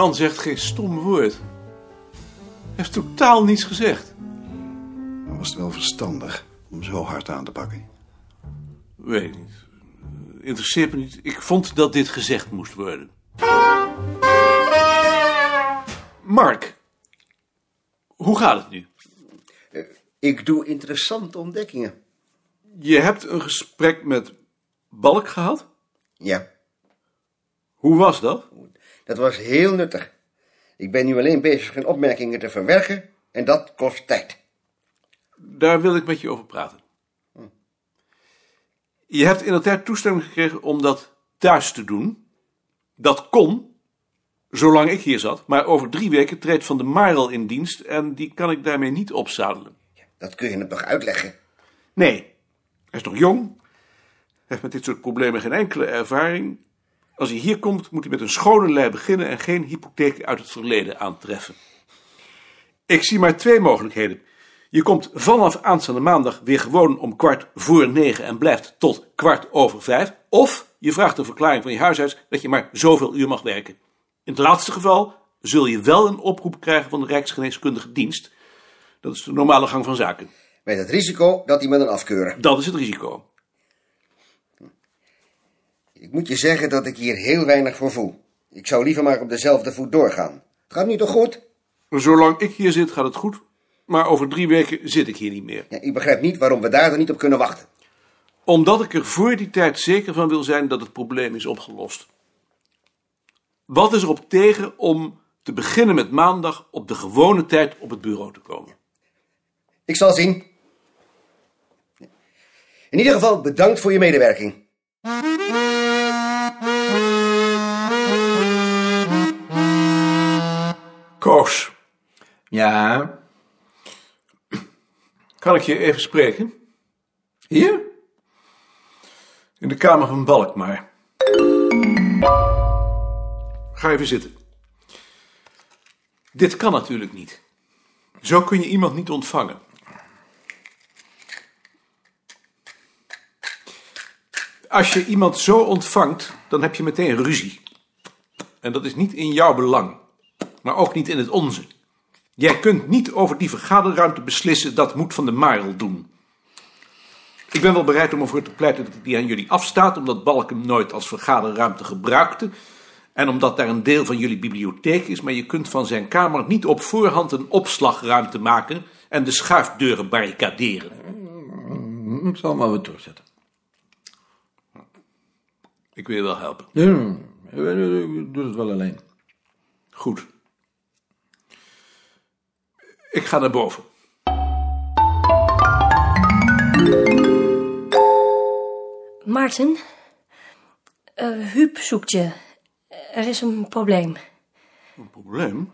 Man zegt geen stom woord. Hij heeft totaal niets gezegd. Dan was het wel verstandig om zo hard aan te pakken. Weet ik niet. Interesseert me niet. Ik vond dat dit gezegd moest worden. Mark, hoe gaat het nu? Ik doe interessante ontdekkingen. Je hebt een gesprek met Balk gehad? Ja, Hoe was dat? Dat was heel nuttig. Ik ben nu alleen bezig hun opmerkingen te verwerken en dat kost tijd. Daar wil ik met je over praten. Je hebt inderdaad toestemming gekregen om dat thuis te doen. Dat kon, zolang ik hier zat. Maar over drie weken treedt Van de Marel in dienst en die kan ik daarmee niet opzadelen. Dat kun je hem toch uitleggen? Nee, hij is nog jong. Hij heeft met dit soort problemen geen enkele ervaring. Als hij hier komt, moet hij met een schone lei beginnen en geen hypotheek uit het verleden aantreffen. Ik zie maar twee mogelijkheden. Je komt vanaf aanstaande maandag weer gewoon om kwart voor negen en blijft tot kwart over vijf. Of je vraagt een verklaring van je huisarts dat je maar zoveel uur mag werken. In het laatste geval zul je wel een oproep krijgen van de Rijksgeneeskundige Dienst. Dat is de normale gang van zaken. Met het risico dat hij me dan afkeuren. Dat is het risico. Ik moet je zeggen dat ik hier heel weinig voor voel. Ik zou liever maar op dezelfde voet doorgaan. Het gaat nu toch goed? Zolang ik hier zit, gaat het goed. Maar over drie weken zit ik hier niet meer. Ja, ik begrijp niet waarom we daar dan niet op kunnen wachten. Omdat ik er voor die tijd zeker van wil zijn dat het probleem is opgelost. Wat is er op tegen om te beginnen met maandag op de gewone tijd op het bureau te komen? Ik zal zien. In ieder geval bedankt voor je medewerking. Ja, kan ik je even spreken? Hier? In de kamer van Balkmaar. Ga even zitten. Dit kan natuurlijk niet. Zo kun je iemand niet ontvangen. Als je iemand zo ontvangt, dan heb je meteen ruzie. En dat is niet in jouw belang, maar ook niet in het onze. Jij kunt niet over die vergaderruimte beslissen, dat moet Van de Marel doen. Ik ben wel bereid om ervoor te pleiten dat die aan jullie afstaat, omdat Balk hem nooit als vergaderruimte gebruikte. En omdat daar een deel van jullie bibliotheek is, maar je kunt van zijn kamer niet op voorhand een opslagruimte maken en de schuifdeuren barricaderen. ik zal maar weer terugzetten. Ik wil je wel helpen. Ik doe het wel alleen. Goed. Ik ga naar boven. Maarten, eh Huub zoekt je. Er is een probleem. Een probleem?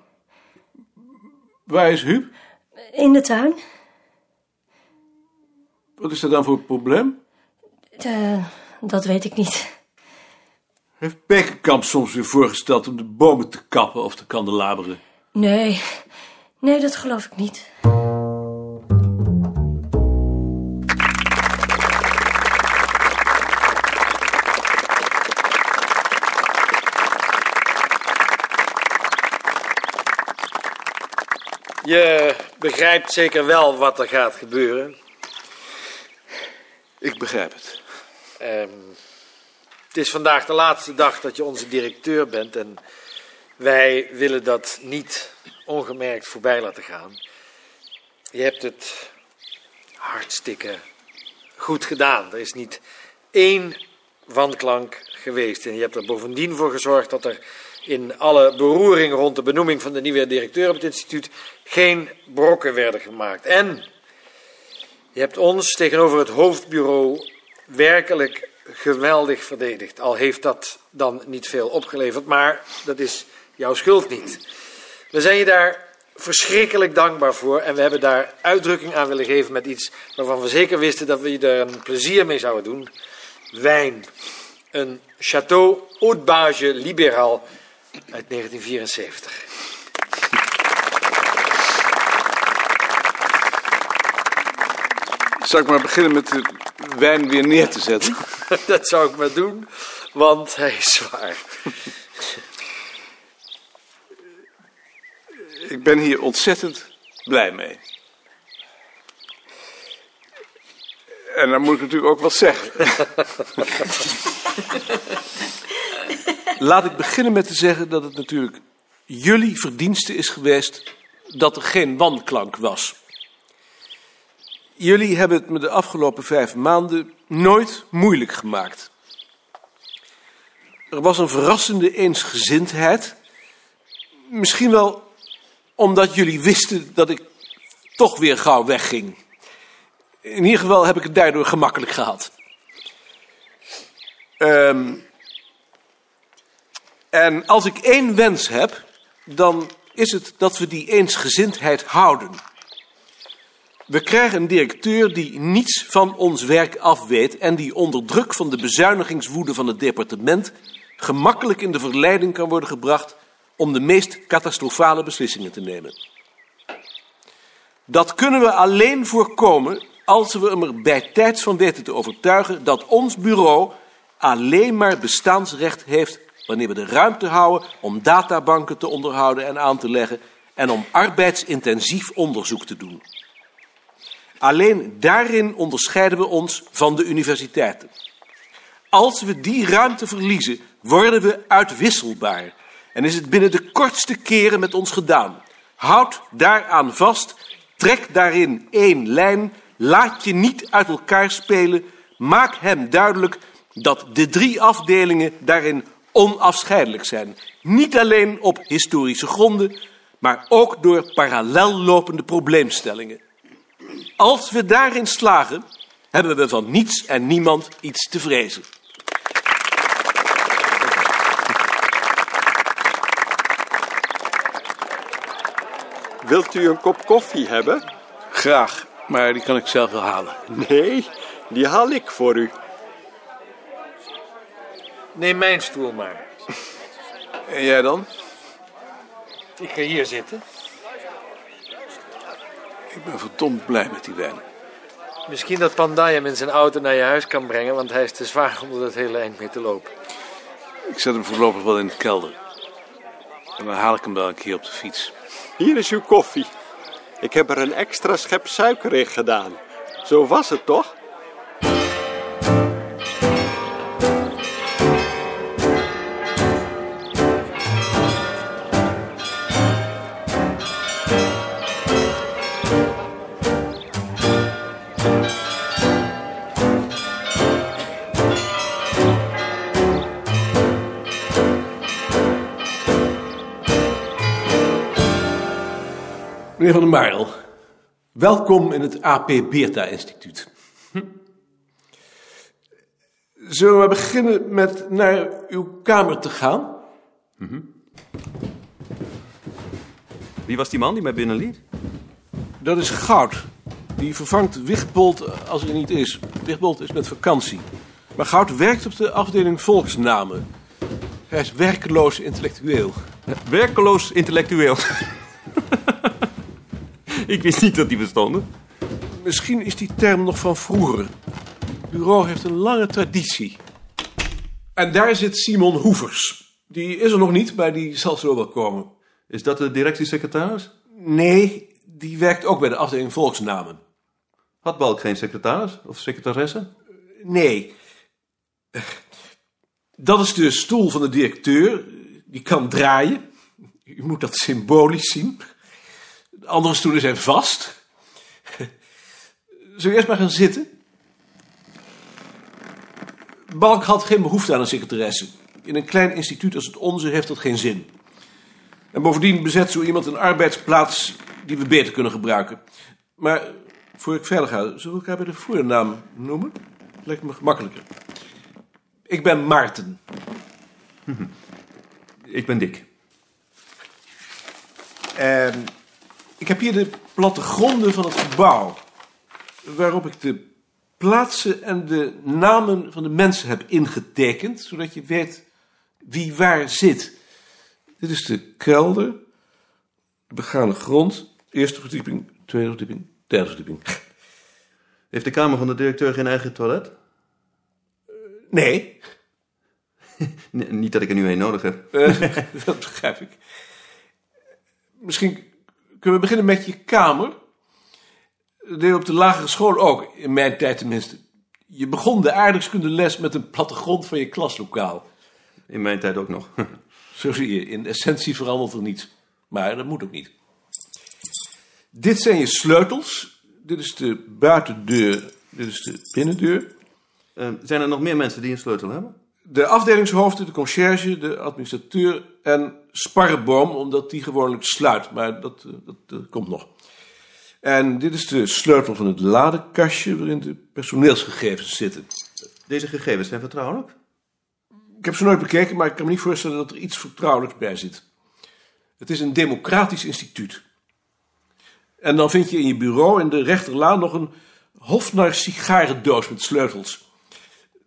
Waar is Huub? In de tuin? Wat is er dan voor probleem? Eh, dat weet ik niet. Heeft Bekenkamp soms weer voorgesteld om de bomen te kappen of te kandelaberen? Nee, nee, dat geloof ik niet. Je begrijpt zeker wel wat er gaat gebeuren. Ik begrijp het. Ehm, het is vandaag de laatste dag dat je onze directeur bent en wij willen dat niet ongemerkt voorbij laten gaan. Je hebt het hartstikke goed gedaan. Er is niet één wanklank geweest en je hebt er bovendien voor gezorgd dat er in alle beroering rond de benoeming van de nieuwe directeur op het instituut geen brokken werden gemaakt. En je hebt ons tegenover het hoofdbureau werkelijk geweldig verdedigd. Al heeft dat dan niet veel opgeleverd, maar dat is jouw schuld niet. We zijn je daar verschrikkelijk dankbaar voor en we hebben daar uitdrukking aan willen geven met iets waarvan we zeker wisten dat we je er een plezier mee zouden doen. Wijn. Een Château Haute Bage Libéral uit 1974. Zal ik maar beginnen met de wijn weer neer te zetten? Dat zou ik maar doen, want hij is zwaar. Ben hier ontzettend blij mee. En dan moet ik natuurlijk ook wat zeggen. Laat ik beginnen met te zeggen dat het natuurlijk jullie verdienste is geweest dat er geen wanklank was. Jullie hebben het me de afgelopen vijf maanden nooit moeilijk gemaakt. Er was een verrassende eensgezindheid. Misschien wel omdat jullie wisten dat ik toch weer gauw wegging. In ieder geval heb ik het daardoor gemakkelijk gehad. Ehm, en als ik één wens heb, dan is het dat we die eensgezindheid houden. We krijgen een directeur die niets van ons werk afweet en die onder druk van de bezuinigingswoede van het departement gemakkelijk in de verleiding kan worden gebracht om de meest catastrofale beslissingen te nemen. Dat kunnen we alleen voorkomen als we hem er bij tijds van weten te overtuigen dat ons bureau alleen maar bestaansrecht heeft wanneer we de ruimte houden om databanken te onderhouden en aan te leggen en om arbeidsintensief onderzoek te doen. Alleen daarin onderscheiden we ons van de universiteiten. Als we die ruimte verliezen, worden we uitwisselbaar en is het binnen de kortste keren met ons gedaan. Houd daaraan vast, trek daarin één lijn, laat je niet uit elkaar spelen, maak hem duidelijk dat de drie afdelingen daarin onafscheidelijk zijn. Niet alleen op historische gronden, maar ook door parallel lopende probleemstellingen. Als we daarin slagen, hebben we van niets en niemand iets te vrezen. Wilt u een kop koffie hebben? Graag, maar die kan ik zelf wel halen. Nee, die haal ik voor u. Neem mijn stoel maar. En jij dan? Ik ga hier zitten. Ik ben verdomd blij met die wijn. Misschien dat Pandai hem in zijn auto naar je huis kan brengen, want hij is te zwaar om er dat hele eind mee te lopen. Ik zet hem voorlopig wel in de kelder. En dan haal ik hem wel een keer op de fiets. Hier is uw koffie. Ik heb er een extra schep suiker in gedaan. Zo was het toch? Meneer Van der Marel, welkom in het AP Beerta Instituut. Hm? Zullen we beginnen met naar uw kamer te gaan? Wie was die man die mij binnenliet? Dat is Goud. Die vervangt Wichtbold als hij niet is. Wichtbold is met vakantie. Maar Goud werkt op de afdeling volksnamen. Hij is werkeloos intellectueel. Werkeloos intellectueel. Ik wist niet dat die bestonden. Misschien is die term nog van vroeger. Het bureau heeft een lange traditie. En daar zit Simon Hoevers. Die is er nog niet, maar die zal zo wel komen. Is dat de directiesecretaris? Nee, die werkt ook bij de afdeling volksnamen. Had Balk geen secretaris of secretaresse? Nee. Dat is de stoel van de directeur. Die kan draaien. U moet dat symbolisch zien. De andere stoelen zijn vast. Zullen we eerst maar gaan zitten? Balk had geen behoefte aan een secretaresse. In een klein instituut als het onze heeft dat geen zin. En bovendien bezet zo iemand een arbeidsplaats die we beter kunnen gebruiken. Maar voor ik verder ga, zullen we elkaar bij de voornaam noemen? Lijkt me gemakkelijker. Ik ben Maarten. Ik ben Dick. En ik heb hier de plattegronden van het gebouw. Waarop ik de plaatsen en de namen van de mensen heb ingetekend. Zodat je weet wie waar zit. Dit is de kelder. De begane grond. Eerste verdieping, tweede verdieping, derde verdieping. Heeft de kamer van de directeur geen eigen toilet? Nee, Nee, niet dat ik er nu een nodig heb. eh, dat begrijp ik. Misschien Kunnen we beginnen met je kamer? Dat deed je op de lagere school ook, in mijn tijd tenminste. Je begon de aardrijkskundeles met een plattegrond van je klaslokaal. In mijn tijd ook nog. Zo zie je, in essentie verandert er niets. Maar dat moet ook niet. Dit zijn je sleutels. Dit is de buitendeur. Dit is de binnendeur. Eh, zijn er nog meer mensen die een sleutel hebben? De afdelingshoofden, de conciërge, de administrateur en Sparreboom, omdat die gewoonlijk sluit. Maar dat, eh, dat, eh, komt nog. En dit is de sleutel van het ladekastje waarin de personeelsgegevens zitten. Deze gegevens zijn vertrouwelijk. Ik heb ze nooit bekeken, maar ik kan me niet voorstellen dat er iets vertrouwelijks bij zit. Het is een democratisch instituut. En dan vind je in je bureau in de rechterlaan nog een Hofnar sigarendoos met sleutels.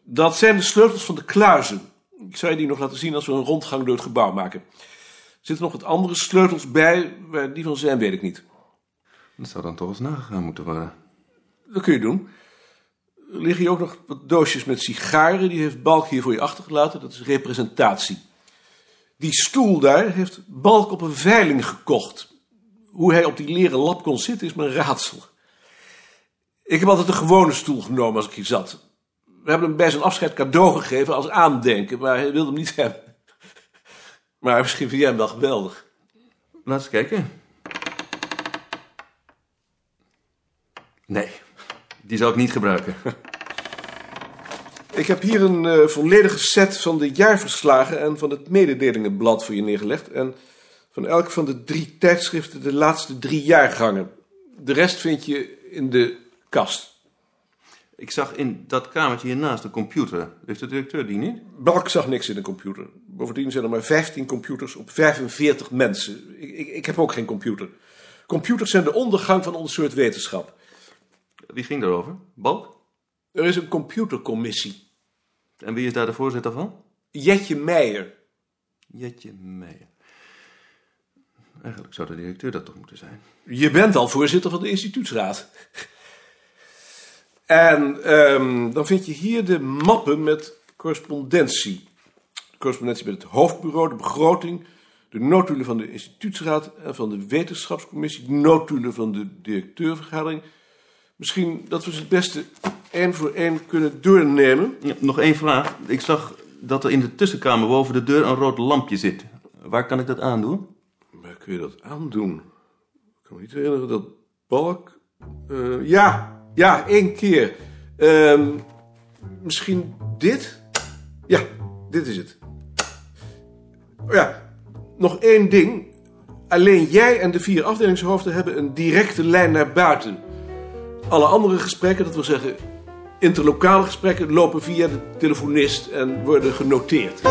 Dat zijn de sleutels van de kluizen. Ik zou je die nog laten zien als we een rondgang door het gebouw maken. Er zitten nog wat andere sleutels bij, waar die van zijn weet ik niet. Dat zou dan toch eens nagegaan moeten worden. Dat kun je doen. Er liggen hier ook nog wat doosjes met sigaren. Die heeft Balk hier voor je achtergelaten. Dat is representatie. Die stoel daar heeft Balk op een veiling gekocht. Hoe hij op die leren lap kon zitten is mijn raadsel. Ik heb altijd een gewone stoel genomen als ik hier zat. We hebben hem bij zijn afscheid cadeau gegeven als aandenken, maar hij wilde hem niet hebben. Maar misschien vind jij hem wel geweldig. Laat eens kijken. Nee, die zou ik niet gebruiken. Ik heb hier een eh, volledige set van de jaarverslagen en van het mededelingenblad voor je neergelegd. En van elk van de drie tijdschriften de laatste drie jaargangen. De rest vind je in de kast. Ik zag in dat kamertje hiernaast een computer. Heeft de directeur die niet? Balk zag niks in de computer. Bovendien zijn er maar 15 computers op 45 mensen. Ik, ik, ik heb ook geen computer. Computers zijn de ondergang van ons soort wetenschap. Wie ging daarover? Balk? Er is een computercommissie. En wie is daar de voorzitter van? Jetje Meijer. Jetje Meijer. Eigenlijk zou de directeur dat toch moeten zijn. Je bent al voorzitter van de instituutsraad. En ehm, dan vind je hier de mappen met correspondentie. De correspondentie met het hoofdbureau, de begroting, de notulen van de instituutsraad en van de wetenschapscommissie, de notulen van de directeurvergadering. Misschien dat we ze het beste één voor één kunnen doornemen. Ja, nog één vraag. Ik zag dat er in de tussenkamer boven de deur een rood lampje zit. Waar kan ik dat aandoen? Waar kun je dat aandoen? Ik kan me niet herinneren dat Balk... eh, ja, ja, één keer. Ehm, misschien dit? Ja, dit is het. Oh ja, nog één ding. Alleen jij en de vier afdelingshoofden hebben een directe lijn naar buiten. Alle andere gesprekken, dat wil zeggen interlokale gesprekken, lopen via de telefonist en worden genoteerd.